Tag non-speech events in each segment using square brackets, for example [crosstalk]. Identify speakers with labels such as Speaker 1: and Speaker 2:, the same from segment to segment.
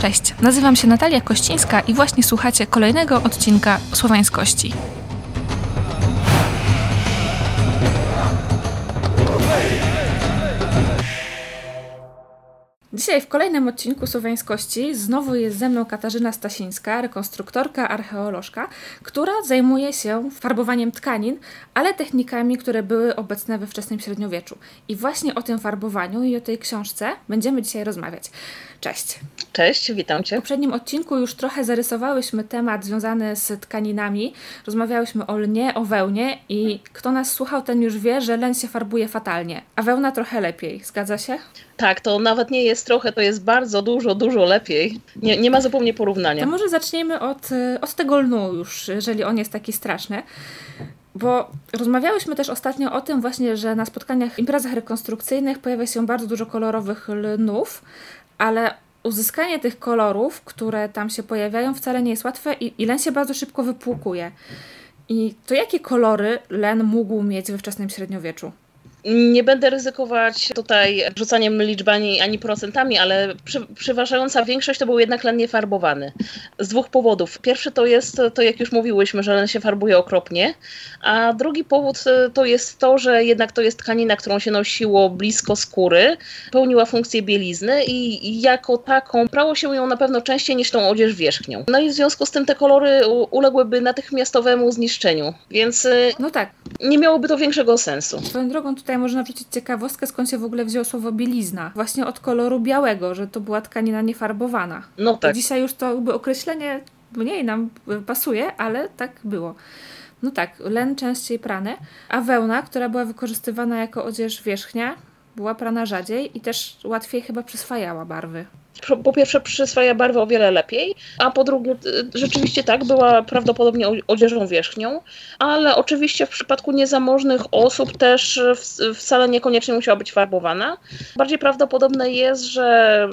Speaker 1: Cześć, nazywam się Natalia Kościńska i właśnie słuchacie kolejnego odcinka Słowańskości. Dzisiaj w kolejnym odcinku Słowiańskości znowu jest ze mną Katarzyna Stasińska, rekonstruktorka, archeolożka, która zajmuje się farbowaniem tkanin, ale technikami, które były obecne we wczesnym średniowieczu. I właśnie o tym farbowaniu i o tej książce będziemy dzisiaj rozmawiać. Cześć.
Speaker 2: Cześć, witam Cię.
Speaker 1: W poprzednim odcinku już trochę zarysowałyśmy temat związany z tkaninami. Rozmawiałyśmy o lnie, o wełnie i kto nas słuchał, ten już wie, że len się farbuje fatalnie, a wełna trochę lepiej. Zgadza się?
Speaker 2: Tak, to nawet nie jest trochę, to jest bardzo dużo, dużo lepiej. Nie, nie ma zupełnie porównania.
Speaker 1: To może zaczniemy od, od tego lnu już, jeżeli on jest taki straszny. Bo rozmawiałyśmy też ostatnio o tym właśnie, że na spotkaniach, imprezach rekonstrukcyjnych pojawia się bardzo dużo kolorowych lnów, ale uzyskanie tych kolorów, które tam się pojawiają, wcale nie jest łatwe i, i len się bardzo szybko wypłukuje. I to jakie kolory len mógł mieć we wczesnym średniowieczu?
Speaker 2: Nie będę ryzykować tutaj rzucaniem liczbami ani procentami, ale przy, przeważająca większość to był jednak len niefarbowany. Z dwóch powodów. Pierwszy to jest to, jak już mówiłyśmy, że len się farbuje okropnie, a drugi powód to jest to, że jednak to jest tkanina, którą się nosiło blisko skóry, pełniła funkcję bielizny i jako taką prało się ją na pewno częściej niż tą odzież wierzchnią. No i w związku z tym te kolory uległyby natychmiastowemu zniszczeniu, więc no tak. nie miałoby to większego sensu.
Speaker 1: Swoją drogą tutaj tutaj można wrzucić ciekawostkę, skąd się w ogóle wzięło słowo bielizna. Właśnie od koloru białego, że to była tkanina niefarbowana.
Speaker 2: No tak.
Speaker 1: dzisiaj już to jakby określenie mniej nam pasuje, ale tak było. No tak, len częściej prany, a wełna, która była wykorzystywana jako odzież wierzchnia, była prana rzadziej i też łatwiej chyba przyswajała barwy
Speaker 2: po pierwsze przyswaja barwy o wiele lepiej, a po drugie rzeczywiście tak, była prawdopodobnie odzieżą wierzchnią, ale oczywiście w przypadku niezamożnych osób też wcale niekoniecznie musiała być farbowana. Bardziej prawdopodobne jest, że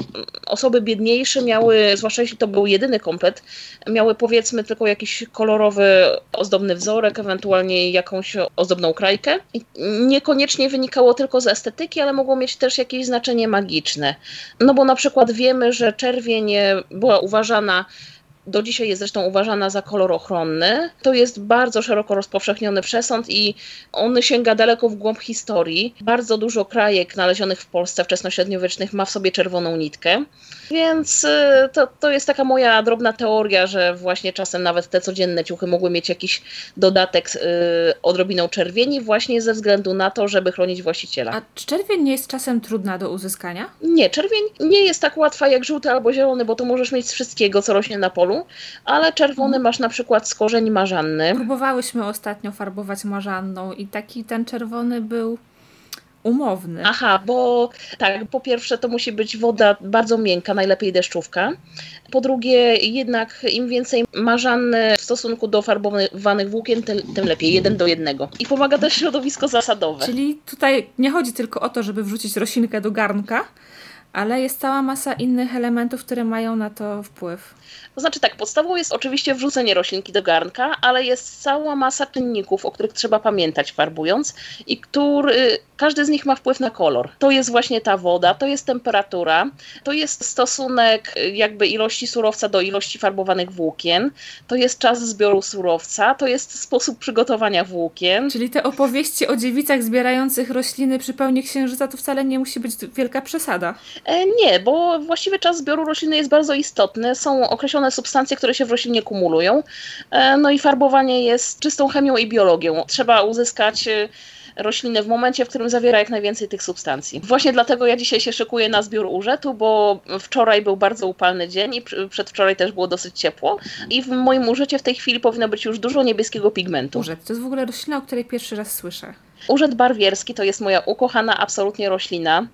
Speaker 2: osoby biedniejsze miały, zwłaszcza jeśli to był jedyny komplet, miały powiedzmy tylko jakiś kolorowy, ozdobny wzorek, ewentualnie jakąś ozdobną krajkę. Niekoniecznie wynikało tylko z estetyki, ale mogło mieć też jakieś znaczenie magiczne. No bo na przykład wiemy, że czerwień była uważana do dzisiaj jest zresztą uważana za kolor ochronny. To jest bardzo szeroko rozpowszechniony przesąd i on sięga daleko w głąb historii. Bardzo dużo krajek nalezionych w Polsce wczesnośredniowiecznych ma w sobie czerwoną nitkę. Więc y, to, to jest taka moja drobna teoria, że właśnie czasem nawet te codzienne ciuchy mogły mieć jakiś dodatek z y, odrobiną czerwieni właśnie ze względu na to, żeby chronić właściciela.
Speaker 1: A czerwień nie jest czasem trudna do uzyskania?
Speaker 2: Nie, czerwień nie jest tak łatwa jak żółty albo zielony, bo to możesz mieć z wszystkiego, co rośnie na polu ale czerwony mhm. masz na przykład z korzeni marzanny.
Speaker 1: Próbowałyśmy ostatnio farbować marzanną i taki ten czerwony był umowny.
Speaker 2: Aha, bo tak, po pierwsze to musi być woda bardzo miękka, najlepiej deszczówka. Po drugie, jednak im więcej marzanny w stosunku do farbowanych włókien, tym, tym lepiej, jeden do jednego. I pomaga też środowisko zasadowe.
Speaker 1: Czyli tutaj nie chodzi tylko o to, żeby wrzucić roślinkę do garnka, ale jest cała masa innych elementów, które mają na to wpływ.
Speaker 2: To znaczy tak, podstawą jest oczywiście wrzucenie roślinki do garnka, ale jest cała masa czynników, o których trzeba pamiętać farbując i który, każdy z nich ma wpływ na kolor. To jest właśnie ta woda, to jest temperatura, to jest stosunek jakby ilości surowca do ilości farbowanych włókien, to jest czas zbioru surowca, to jest sposób przygotowania włókien.
Speaker 1: Czyli te opowieści o dziewicach zbierających rośliny przy pełni księżyca to wcale nie musi być wielka przesada.
Speaker 2: E, nie, bo właściwy czas zbioru rośliny jest bardzo istotny. Są określone substancje, które się w roślinie kumulują. E, no i farbowanie jest czystą chemią i biologią. Trzeba uzyskać e, roślinę w momencie, w którym zawiera jak najwięcej tych substancji. Właśnie dlatego ja dzisiaj się szykuję na zbiór urzetu, bo wczoraj był bardzo upalny dzień i przedwczoraj też było dosyć ciepło i w moim użycie w tej chwili powinno być już dużo niebieskiego pigmentu.
Speaker 1: Urzet to jest w ogóle roślina, o której pierwszy raz słyszę.
Speaker 2: Urzęd barwierski to jest moja ukochana absolutnie roślina.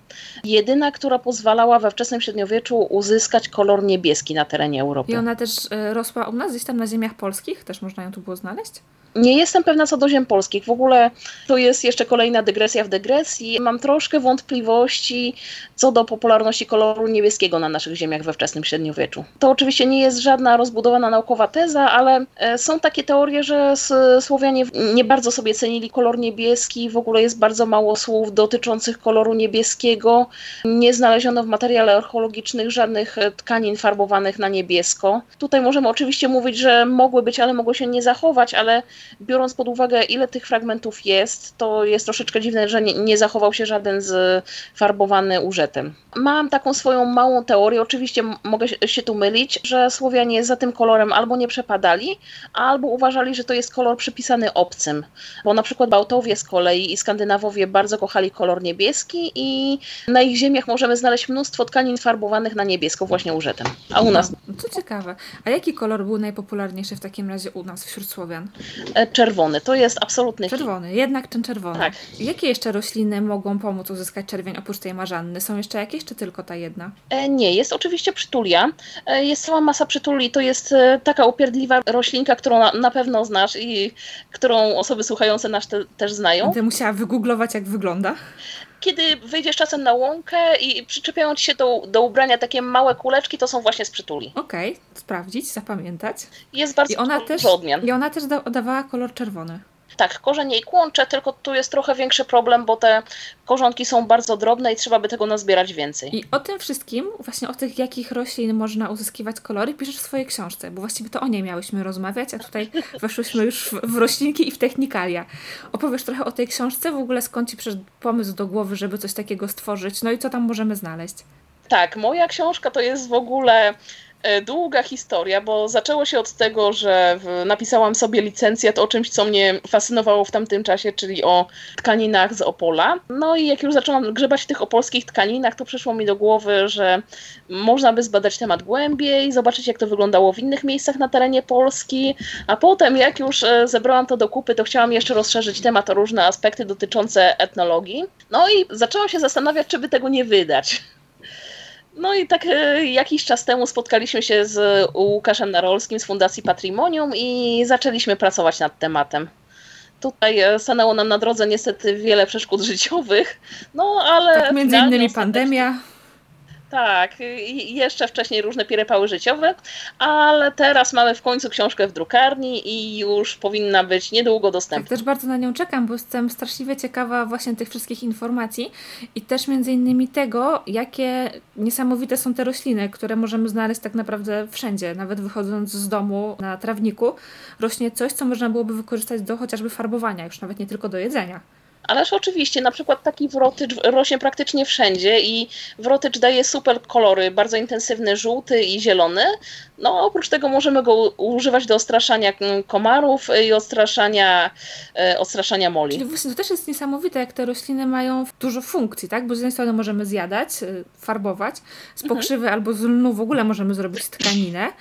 Speaker 2: Jedyna, która pozwalała we wczesnym średniowieczu uzyskać kolor niebieski na terenie Europy.
Speaker 1: I ona też e, rosła u nas, gdzieś tam na ziemiach polskich? Też można ją tu było znaleźć?
Speaker 2: Nie jestem pewna co do ziem polskich. W ogóle to jest jeszcze kolejna dygresja w dygresji. Mam troszkę wątpliwości co do popularności koloru niebieskiego na naszych ziemiach we wczesnym średniowieczu. To oczywiście nie jest żadna rozbudowana naukowa teza, ale e, są takie teorie, że Słowianie nie bardzo sobie cenili kolor niebieski. W ogóle jest bardzo mało słów dotyczących koloru niebieskiego. Nie znaleziono w materiale archeologicznych żadnych e, tkanin farbowanych na niebiesko. Tutaj możemy oczywiście mówić, że mogły być, ale mogły się nie zachować, ale biorąc pod uwagę, ile tych fragmentów jest, to jest troszeczkę dziwne, że nie, nie zachował się żaden z farbowany użytem. Mam taką swoją małą teorię, oczywiście mogę się tu mylić, że Słowianie za tym kolorem albo nie przepadali, albo uważali, że to jest kolor przypisany obcym, bo na przykład Bałtowie z kolei i Skandynawowie bardzo kochali kolor niebieski i na ich ziemiach możemy znaleźć mnóstwo tkanin farbowanych na niebiesko właśnie użytem. A u nas...
Speaker 1: No, to ciekawe. A jaki kolor był najpopularniejszy w takim razie u nas wśród Słowian?
Speaker 2: E, czerwony, to jest absolutny
Speaker 1: Czerwony, hit. jednak ten czerwony.
Speaker 2: Tak.
Speaker 1: Jakie jeszcze rośliny mogą pomóc uzyskać czerwień oprócz tej marzanny? Są jeszcze jakieś, czy tylko ta jedna?
Speaker 2: E, nie, jest oczywiście przytulia. E, jest cała masa przytuli. To jest taka upierdliwa roślinka, którą na, na pewno znasz i którą osoby słuchające nas te, też znają.
Speaker 1: Będę musiała wygooglować, jak wygląda
Speaker 2: kiedy wyjdziesz czasem na łąkę i przyczepiają ci się do, do ubrania takie małe kuleczki, to są właśnie z przytuli.
Speaker 1: Okej, okay, sprawdzić, zapamiętać.
Speaker 2: Jest bardzo
Speaker 1: I ona też,
Speaker 2: odmian.
Speaker 1: I ona też dawała kolor czerwony.
Speaker 2: Tak, korzeń jej kłącze, tylko tu jest trochę większy problem, bo te korzonki są bardzo drobne i trzeba by tego nazbierać więcej.
Speaker 1: I o tym wszystkim, właśnie o tych, jakich roślin można uzyskiwać kolory, piszesz w swojej książce, bo właściwie to o niej miałyśmy rozmawiać, a tutaj [laughs] weszłyśmy już w, roślinki i w technikalia. Opowiesz trochę o tej książce, w ogóle skąd ci przyszedł pomysł do głowy, żeby coś takiego stworzyć, no i co tam możemy znaleźć?
Speaker 2: Tak, moja książka to jest w ogóle długa historia, bo zaczęło się od tego, że napisałam sobie licencjat o czymś, co mnie fascynowało w tamtym czasie, czyli o tkaninach z Opola. No i jak już zaczęłam grzebać w tych opolskich tkaninach, to przyszło mi do głowy, że można by zbadać temat głębiej, zobaczyć jak to wyglądało w innych miejscach na terenie Polski, a potem jak już e, zebrałam to do kupy, to chciałam jeszcze rozszerzyć temat o różne aspekty dotyczące etnologii. No i zaczęłam się zastanawiać, czy by tego nie wydać. No i tak e, jakiś czas temu spotkaliśmy się z Łukaszem Narolskim z Fundacji Patrimonium i zaczęliśmy pracować nad tematem. Tutaj e, stanęło nam na drodze niestety wiele przeszkód życiowych, no ale...
Speaker 1: Tak, między innymi pandemia.
Speaker 2: Tak, i jeszcze wcześniej różne pierepały życiowe, ale teraz mamy w końcu książkę w drukarni i już powinna być niedługo dostępna.
Speaker 1: Tak, też bardzo na nią czekam, bo jestem straszliwie ciekawa właśnie tych wszystkich informacji i też między innymi tego, jakie niesamowite są te rośliny, które możemy znaleźć tak naprawdę wszędzie, nawet wychodząc z domu na trawniku, rośnie coś, co można byłoby wykorzystać do chociażby farbowania, już nawet nie tylko do jedzenia.
Speaker 2: Ależ oczywiście, na przykład taki wrotycz rośnie praktycznie wszędzie i wrotycz daje super kolory, bardzo intensywny żółty i zielony. No oprócz tego możemy go używać do odstraszania komarów i odstraszania, e, odstraszania moli.
Speaker 1: Czyli właśnie to też jest niesamowite, jak te rośliny mają dużo funkcji, tak? Bo z jednej strony możemy zjadać, e, farbować, z pokrzywy mhm. albo z lnu w ogóle możemy zrobić tkaninę.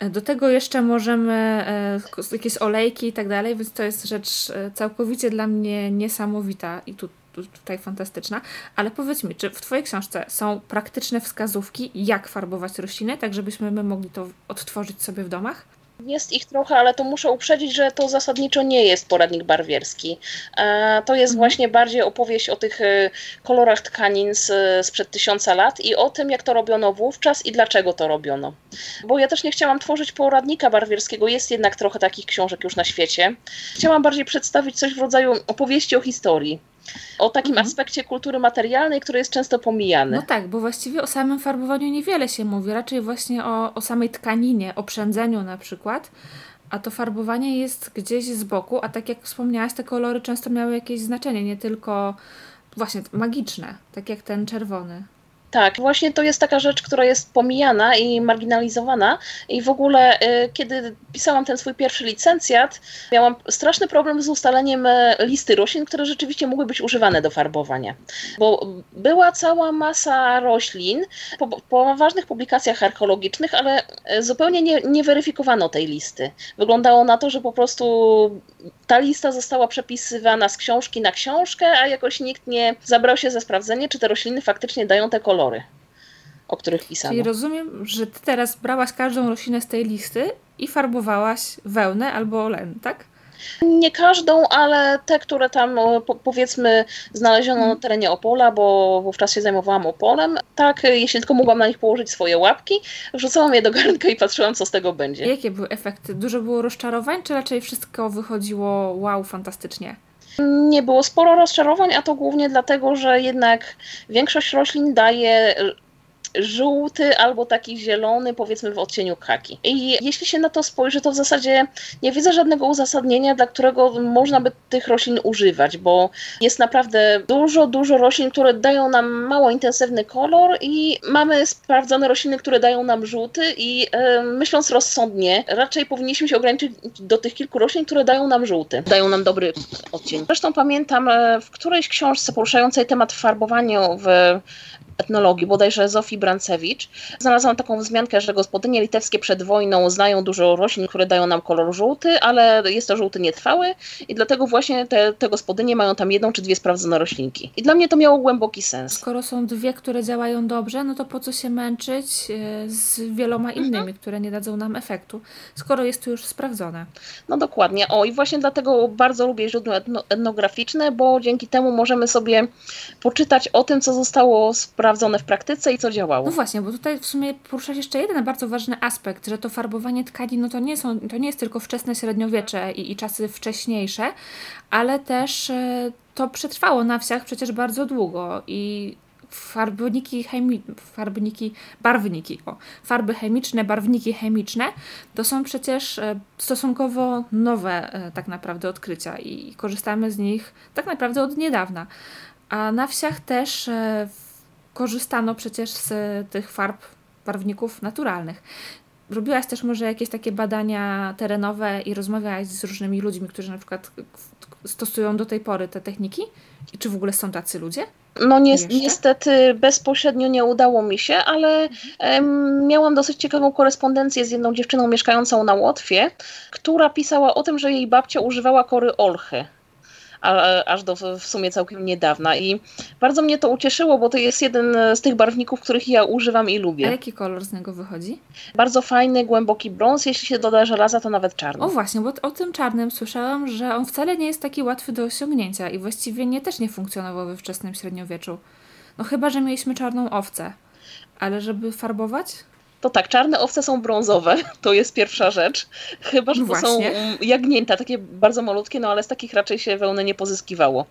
Speaker 1: Do tego jeszcze możemy e, jakieś olejki i tak dalej, więc to jest rzecz e, całkowicie dla mnie niesamowita i tu, tutaj fantastyczna. Ale powiedz mi, czy w Twojej książce są praktyczne wskazówki, jak farbować rośliny, tak żebyśmy my mogli to odtworzyć sobie w domach?
Speaker 2: Jest ich trochę, ale to muszę uprzedzić, że to zasadniczo nie jest poradnik barwierski. E, to jest mhm. właśnie bardziej opowieść o tych e, kolorach tkanin sprzed tysiąca lat i o tym, jak to robiono wówczas i dlaczego to robiono. Bo ja też nie chciałam tworzyć poradnika barwierskiego, jest jednak trochę takich książek już na świecie. Chciałam bardziej przedstawić coś w rodzaju opowieści o historii o takim mhm. aspekcie kultury materialnej, który jest często pomijany.
Speaker 1: No tak, bo właściwie o samym farbowaniu niewiele się mówi, raczej właśnie o, o samej tkaninie, o przędzeniu na przykład. A to farbowanie jest gdzieś z boku, a tak jak wspomniałaś, te kolory często miały jakieś znaczenie, nie tylko właśnie magiczne, tak jak ten czerwony.
Speaker 2: Tak, właśnie to jest taka rzecz, która jest pomijana i marginalizowana. I w ogóle, y, kiedy pisałam ten swój pierwszy licencjat, miałam straszny problem z ustaleniem y, listy roślin, które rzeczywiście mogły być używane do farbowania. Bo była cała masa roślin po, po ważnych publikacjach archeologicznych, ale y, zupełnie nie, nie weryfikowano tej listy. Wyglądało na to, że po prostu ta lista została przepisywana z książki na książkę, a jakoś nikt nie zabrał się za sprawdzenie, czy te rośliny faktycznie dają te kolory, o których pisano.
Speaker 1: Czyli rozumiem, że ty teraz brałaś każdą roślinę z tej listy i farbowałaś wełnę albo len, tak?
Speaker 2: Nie każdą, ale te, które tam powiedzmy znaleziono na terenie Opola, bo wówczas się zajmowałam Opolem, tak, jeśli tylko mogłam na nich położyć swoje łapki, wrzucałam je do garnka i patrzyłam, co z tego będzie.
Speaker 1: Jakie były efekty? Dużo było rozczarowań, czy raczej wszystko wychodziło wow, fantastycznie?
Speaker 2: Nie było sporo rozczarowań, a to głównie dlatego, że jednak większość roślin daje żółty albo taki zielony, powiedzmy w odcieniu kaki. I jeśli się na to spojrzy, to w zasadzie nie widzę żadnego uzasadnienia, dla którego można by tych roślin używać, bo jest naprawdę dużo, dużo roślin, które dają nam mało intensywny kolor i mamy sprawdzone rośliny, które dają nam żółty i e, myśląc rozsądnie, raczej powinniśmy się ograniczyć do tych kilku roślin, które dają nam żółty, dają nam dobry odcień. Zresztą pamiętam e, w którejś książce poruszającej temat farbowania w etnologii, bodajże Zofii Brancewicz, znalazłam taką wzmiankę, że gospodynie litewskie przed wojną znają dużo roślin, które dają nam kolor żółty, ale jest to żółty nietrwały i dlatego właśnie te, te gospodynie mają tam jedną czy dwie sprawdzone roślinki. I dla mnie to miało głęboki sens.
Speaker 1: Skoro są dwie, które działają dobrze, no to po co się męczyć e, z wieloma mhm. innymi, mhm. które nie dadzą nam efektu, skoro jest to już sprawdzone.
Speaker 2: No dokładnie. O i właśnie dlatego bardzo lubię źródła etnograficzne, bo dzięki temu możemy sobie poczytać o tym, co zostało sprawdzone sprawdzone w praktyce i co działało.
Speaker 1: No właśnie, bo tutaj w sumie poruszasz jeszcze jeden bardzo ważny aspekt, że to farbowanie tkanin no to, nie są, to nie jest tylko wczesne średniowiecze i, i czasy wcześniejsze, ale też e, to przetrwało na wsiach przecież bardzo długo i farbniki, chemi- farbniki, barwniki, o, farby chemiczne, barwniki chemiczne, to są przecież e, stosunkowo nowe e, tak naprawdę odkrycia i korzystamy z nich tak naprawdę od niedawna. A na wsiach też korzystano przecież z tych farb, barwników naturalnych. Robiłaś też może jakieś takie badania terenowe i rozmawiałaś z różnymi ludźmi, którzy na przykład stosują do tej pory te techniki? I czy w ogóle są tacy ludzie?
Speaker 2: No ni niestety bezpośrednio nie udało mi się, ale mhm. miałam dosyć ciekawą korespondencję z jedną dziewczyną mieszkającą na Łotwie, która pisała o tym, że jej babcia używała kory olchy aż do w sumie całkiem niedawna. I bardzo mnie to ucieszyło, bo to jest jeden z tych barwników, których ja używam i lubię.
Speaker 1: A jaki kolor z niego wychodzi?
Speaker 2: Bardzo fajny, głęboki brąz. Jeśli się doda żelaza, to nawet czarny.
Speaker 1: O właśnie, bo o tym czarnym słyszałam, że on wcale nie jest taki łatwy do osiągnięcia i właściwie nie też nie funkcjonował we wczesnym średniowieczu. No chyba, że mieliśmy czarną owcę. Ale żeby farbować?
Speaker 2: To tak, czarne owce są brązowe, [laughs] to jest pierwsza rzecz. Chyba, że to Właśnie. są jagnięta, takie bardzo malutkie, no ale z takich raczej się wełny nie pozyskiwało.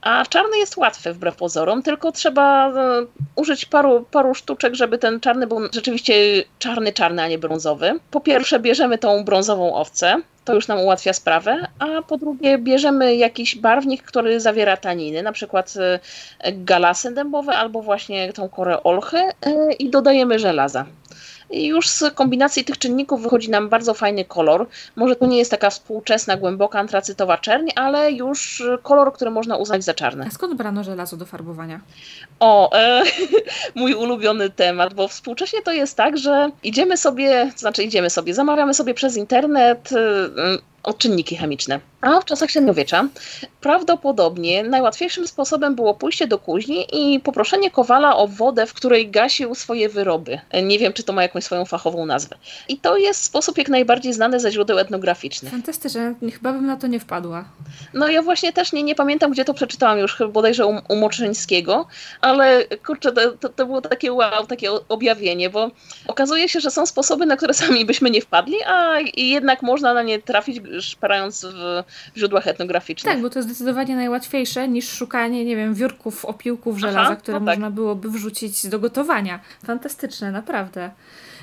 Speaker 2: A czarny jest łatwy wbrew pozorom, tylko trzeba e, użyć paru, paru sztuczek, żeby ten czarny był rzeczywiście czarny, czarny, a nie brązowy. Po pierwsze bierzemy tą brązową owcę, to już nam ułatwia sprawę, a po drugie bierzemy jakiś barwnik, który zawiera taniny, na przykład e, galasy dębowe albo właśnie tą korę olchy e, i dodajemy żelaza. I już z kombinacji tych czynników wychodzi nam bardzo fajny kolor. Może to nie jest taka współczesna, głęboka antracytowa czerń, ale już kolor, który można uznać za czarny.
Speaker 1: A skąd brano żelazo do farbowania?
Speaker 2: O, e, [laughs] mój ulubiony temat, bo współcześnie to jest tak, że idziemy sobie, to znaczy idziemy sobie, zamawiamy sobie przez internet y, odczynniki chemiczne. A w czasach średniowiecza prawdopodobnie najłatwiejszym sposobem było pójście do kuźni i poproszenie kowala o wodę, w której gasił swoje wyroby. Nie wiem, czy to ma jakąś swoją fachową nazwę. I to jest sposób jak najbardziej znany ze źródeł etnograficznych.
Speaker 1: Fantastyczne, chyba bym na to nie wpadła.
Speaker 2: No ja właśnie też nie, nie pamiętam, gdzie to przeczytałam już, bodajże u, u Moczyńskiego, ale kurczę, to, to było takie wow, takie objawienie, bo okazuje się, że są sposoby, na które sami byśmy nie wpadli, a jednak można na nie trafić szperając w źródłach etnograficznych.
Speaker 1: Tak, bo to jest zdecydowanie najłatwiejsze niż szukanie, nie wiem, wiórków, opiłków żelaza, Aha, które no tak. można byłoby wrzucić do gotowania. Fantastyczne, naprawdę.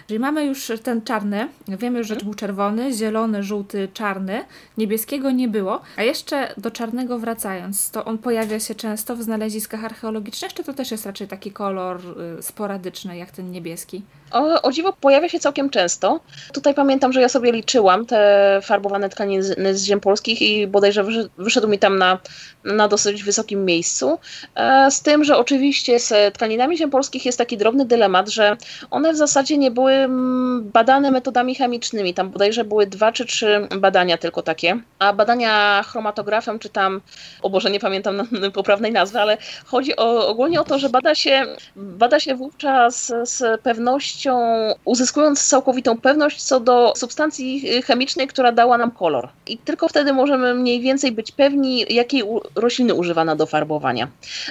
Speaker 1: Czyli mamy już ten czarny, wiemy już, że to był czerwony, zielony, żółty, czarny, niebieskiego nie było. A jeszcze do czarnego wracając, to on pojawia się często w znaleziskach archeologicznych, czy to też jest raczej taki kolor y, sporadyczny, jak ten niebieski?
Speaker 2: O, o dziwo pojawia się całkiem często. Tutaj pamiętam, że ja sobie liczyłam te farbowane tkaniny z, z ziem polskich i bodajże wyszedł mi tam na, na dosyć wysokim miejscu. E, z tym, że oczywiście z tkaninami ziem polskich jest taki drobny dylemat, że one w zasadzie nie były mm, badane metodami chemicznymi. Tam bodajże były dwa czy trzy badania tylko takie. A badania chromatografem, czy tam, o Boże, nie pamiętam poprawnej nazwy, ale chodzi o, ogólnie o to, że bada się, bada się wówczas z pewnością pewnością, uzyskując całkowitą pewność co do substancji chemicznej, która dała nam kolor. I tylko wtedy możemy mniej więcej być pewni, jakiej rośliny używano do farbowania.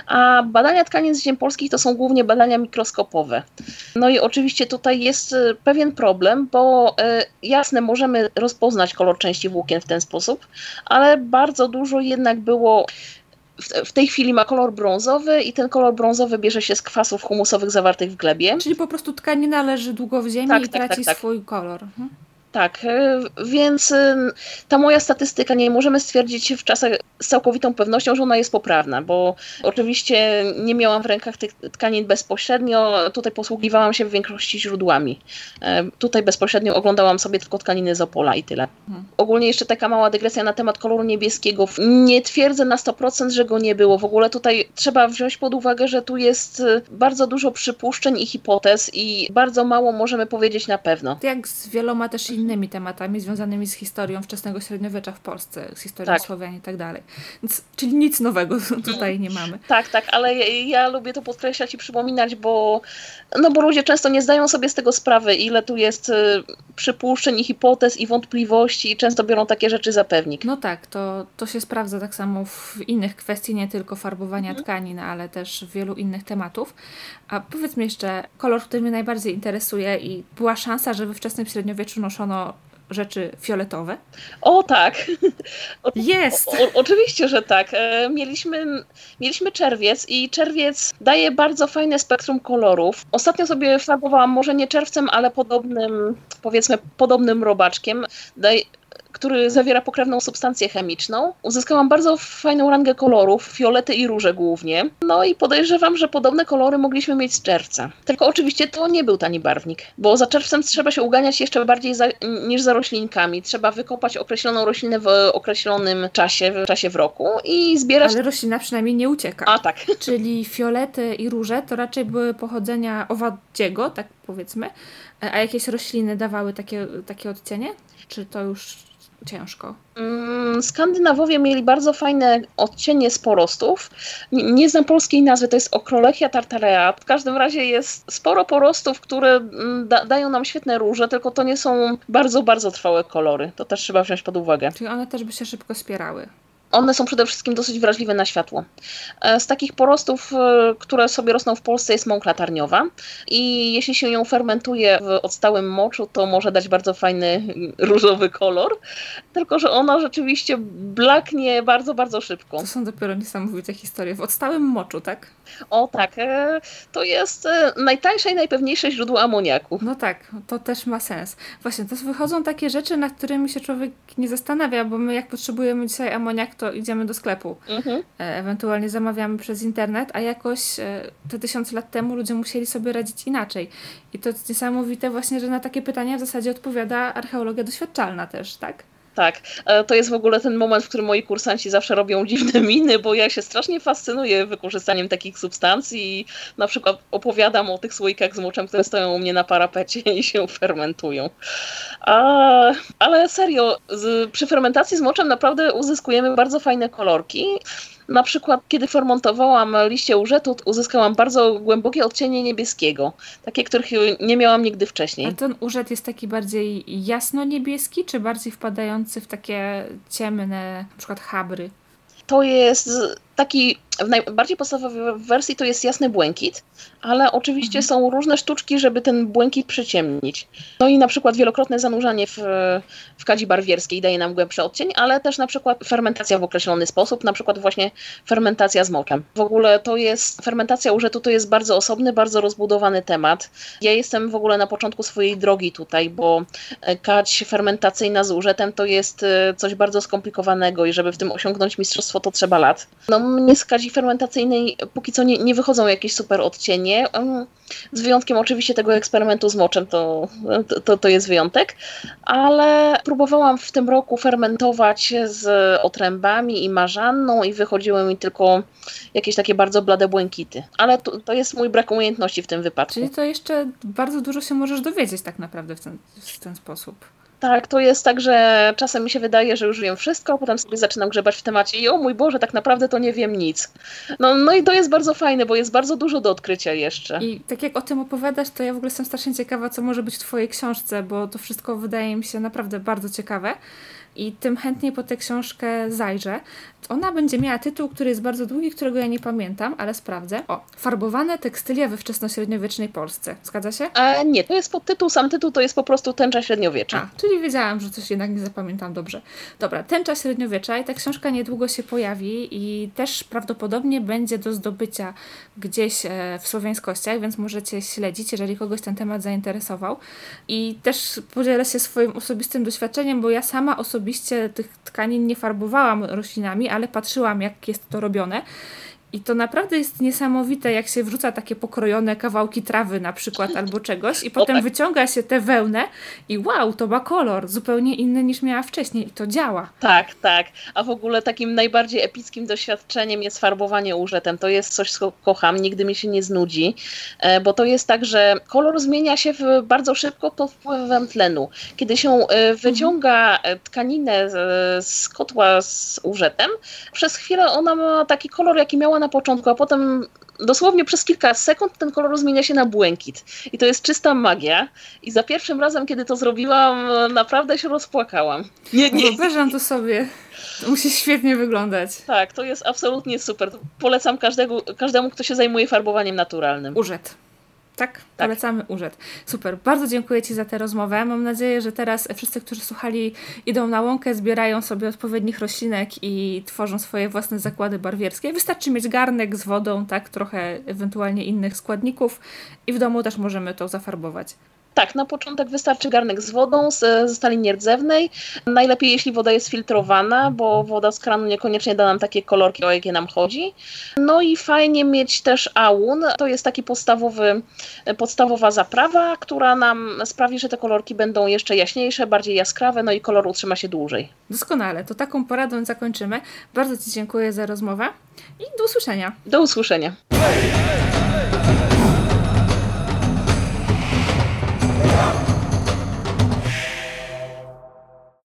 Speaker 2: A badania tkanin z ziem polskich to są głównie badania mikroskopowe. No i oczywiście tutaj jest e, pewien problem, bo e, jasne, możemy rozpoznać kolor części włókien w ten sposób, ale bardzo dużo jednak było w tej chwili ma kolor brązowy i ten kolor brązowy bierze się z kwasów humusowych zawartych w glebie.
Speaker 1: Czyli po prostu tkanina leży długo w ziemi tak, i tak, traci tak, tak. swój kolor. Mhm.
Speaker 2: Tak, e, więc ta moja statystyka nie możemy stwierdzić w czasach z całkowitą pewnością, że ona jest poprawna, bo oczywiście nie miałam w rękach tych tkanin bezpośrednio, tutaj posługiwałam się w większości źródłami. E, tutaj bezpośrednio oglądałam sobie tylko tkaniny z Opola i tyle. Hmm. Ogólnie jeszcze taka mała dygresja na temat koloru niebieskiego. Nie twierdzę na 100%, że go nie było. W ogóle tutaj trzeba wziąć pod uwagę, że tu jest y, bardzo dużo przypuszczeń i hipotez i bardzo mało możemy powiedzieć na pewno.
Speaker 1: Jak z wieloma też innymi innymi tematami związanymi z historią wczesnego średniowiecza w Polsce, z historią tak. Słowian i tak dalej. Czyli nic nowego [laughs] tutaj nie mamy.
Speaker 2: Tak, tak, ale ja, ja, lubię to podkreślać i przypominać, bo, no bo ludzie często nie zdają sobie z tego sprawy, ile tu jest y, przypuszczeń i hipotez i wątpliwości i często biorą takie rzeczy za pewnik.
Speaker 1: No tak, to, to się sprawdza tak samo w innych kwestii, nie tylko farbowania mhm. tkanin, ale też wielu innych tematów. A powiedz mi jeszcze, kolor, który mnie najbardziej interesuje i była szansa, że we wczesnym średniowieczu noszono rzeczy fioletowe?
Speaker 2: O tak. [laughs]
Speaker 1: O, Jest! O,
Speaker 2: o, oczywiście, że tak. E, mieliśmy, mieliśmy czerwiec i czerwiec daje bardzo fajne spektrum kolorów. Ostatnio sobie farbowałam może nie czerwcem, ale podobnym, powiedzmy, podobnym robaczkiem. Daj, który zawiera pokrewną substancję chemiczną. Uzyskałam bardzo fajną rangę kolorów, fiolety i róże głównie. No i podejrzewam, że podobne kolory mogliśmy mieć z czerwca. Tylko oczywiście to nie był tani barwnik, bo za czerwcem trzeba się uganiać jeszcze bardziej za, niż za roślinkami. Trzeba wykopać określoną roślinę w określonym czasie, w czasie w roku i zbierać...
Speaker 1: Ale roślina przynajmniej nie ucieka.
Speaker 2: A tak. [laughs]
Speaker 1: Czyli fiolety i róże to raczej były pochodzenia owadziego, tak powiedzmy, a jakieś rośliny dawały takie, takie odcienie? Czy to już ciężko?
Speaker 2: Mm, Skandynawowie mieli bardzo fajne odcienie sporostów. Nie, nie znam polskiej nazwy, to jest Okrolechia tartarea. W każdym razie jest sporo porostów, które mm, da, dają nam świetne róże, tylko to nie są bardzo, bardzo trwałe kolory. To też trzeba wziąć pod uwagę.
Speaker 1: Czyli one też by się szybko spierały
Speaker 2: one są przede wszystkim dosyć wrażliwe na światło. E, z takich porostów, e, które sobie rosną w Polsce jest mąk latarniowa i jeśli się ją fermentuje w odstałym moczu, to może dać bardzo fajny różowy kolor, tylko że ona rzeczywiście blaknie bardzo, bardzo szybko.
Speaker 1: To są dopiero niesamowite historie. W odstałym moczu, tak?
Speaker 2: O tak, e, to jest najtańsze i najpewniejsze źródło amoniaku.
Speaker 1: No tak, to też ma sens. Właśnie, to wychodzą takie rzeczy, nad którymi się człowiek nie zastanawia, bo my jak potrzebujemy dzisiaj amoniak, to idziemy do sklepu. Mhm. E, ewentualnie zamawiamy przez internet, a jakoś e, te tysiące lat temu ludzie musieli sobie radzić inaczej. I to jest niesamowite właśnie, że na takie pytania w zasadzie odpowiada archeologia doświadczalna też, tak?
Speaker 2: Tak, e, to jest w ogóle ten moment, w którym moi kursanci zawsze robią dziwne [laughs] miny, bo ja się strasznie fascynuję wykorzystaniem takich substancji i na przykład opowiadam o tych słoikach z moczem, które stoją u mnie na parapecie [laughs] i się fermentują. A, ale serio, z, przy fermentacji z moczem naprawdę uzyskujemy bardzo fajne kolorki. Na przykład, kiedy fermentowałam liście użytu, uzyskałam bardzo głębokie odcienie niebieskiego. Takie, których nie miałam nigdy wcześniej.
Speaker 1: A ten urzet jest taki bardziej jasno-niebieski, czy bardziej wpadający w takie ciemne, na przykład habry?
Speaker 2: To jest taki w najbardziej podstawowej wersji to jest jasny błękit, ale oczywiście mhm. są różne sztuczki, żeby ten błękit przyciemnić. No i na przykład wielokrotne zanurzanie w, w kadzi barwierskiej daje nam głębszy odcień, ale też na przykład fermentacja w określony sposób, na przykład właśnie fermentacja z moczem. W ogóle to jest, fermentacja użytu to jest bardzo osobny, bardzo rozbudowany temat. Ja jestem w ogóle na początku swojej drogi tutaj, bo kadź fermentacyjna z użytem to jest e, coś bardzo skomplikowanego i żeby w tym osiągnąć mistrzostwo to trzeba lat. No mnie z kadzi fermentacyjnej póki co nie, nie wychodzą jakieś super odcienie. Z wyjątkiem oczywiście tego eksperymentu z moczem, to, to, to jest wyjątek, ale próbowałam w tym roku fermentować z otrębami i marzanną i wychodziły mi tylko jakieś takie bardzo blade błękity. Ale to, to jest mój brak umiejętności w tym wypadku.
Speaker 1: Czyli to jeszcze bardzo dużo się możesz dowiedzieć tak naprawdę w ten, w ten sposób.
Speaker 2: Tak, to jest tak, że czasem mi się wydaje, że już wiem wszystko, potem sobie zaczynam grzebać w temacie i o mój Boże, tak naprawdę to nie wiem nic. No, no i to jest bardzo fajne, bo jest bardzo dużo do odkrycia jeszcze.
Speaker 1: I tak jak o tym opowiadasz, to ja w ogóle jestem strasznie ciekawa, co może być w Twojej książce, bo to wszystko wydaje mi się naprawdę bardzo ciekawe. i tym chętniej po tę książkę zajrzę. Ona będzie miała tytuł, który jest bardzo długi, którego ja nie pamiętam, ale sprawdzę. O, farbowane tekstylia we wczesnośredniowiecznej Polsce. Zgadza się?
Speaker 2: A nie, to jest podtytuł, sam tytuł to jest po prostu Tęcza Średniowiecza.
Speaker 1: A, czyli wiedziałam, że coś jednak nie zapamiętam dobrze. Dobra, Tęcza Średniowiecza i ta książka niedługo się pojawi i też prawdopodobnie będzie do zdobycia gdzieś e, w słowiańskościach, więc możecie śledzić, jeżeli kogoś ten temat zainteresował. I też podzielę się swoim osobistym doświadczeniem, bo ja sama osobiście tych tkanin nie farbowałam roślinami, ale patrzyłam, jak jest to robione. I to naprawdę jest niesamowite, jak się wrzuca takie pokrojone kawałki trawy na przykład [laughs] albo czegoś i potem tak. wyciąga się tę wełnę i wow, to ma kolor zupełnie inny niż miała wcześniej i to działa.
Speaker 2: Tak, tak. A w ogóle takim najbardziej epickim doświadczeniem jest farbowanie użytem. To jest coś, co kocham, nigdy mi się nie znudzi, e, bo to jest tak, że kolor zmienia się bardzo szybko pod wpływem tlenu. Kiedy się e, wyciąga e, tkaninę z kotła z użytem, przez chwilę ona ma taki kolor, jaki miała na początku, a potem dosłownie przez kilka sekund ten kolor zmienia się na błękit. I to jest czysta magia. I za pierwszym razem, kiedy to zrobiłam, naprawdę się rozpłakałam.
Speaker 1: Nie, nie. Wyobrażam to sobie. To musi świetnie wyglądać.
Speaker 2: Tak, to jest absolutnie super. Polecam każdego, każdemu, kto się zajmuje farbowaniem naturalnym.
Speaker 1: Urzet. Tak? tak? Polecamy urzęd. Super. Bardzo dziękuję Ci za tę rozmowę. Mam nadzieję, że teraz wszyscy, którzy słuchali, idą na łąkę, zbierają sobie odpowiednich roślinek i tworzą swoje własne zakłady barwierskie. Wystarczy mieć garnek z wodą, tak? Trochę ewentualnie innych składników i w domu też możemy to zafarbować.
Speaker 2: Tak, na początek wystarczy garnek z wodą z, ze stali nierdzewnej. Najlepiej, jeśli woda jest filtrowana, bo woda z kranu niekoniecznie da nam takie kolorki, o jakie nam chodzi. No i fajnie mieć też aun. To jest taki podstawowy, podstawowa zaprawa, która nam sprawi, że te kolorki będą jeszcze jaśniejsze, bardziej jaskrawe, no i kolor utrzyma się dłużej.
Speaker 1: Doskonale, to taką poradą zakończymy. Bardzo Ci dziękuję za rozmowę i do usłyszenia.
Speaker 2: Do usłyszenia.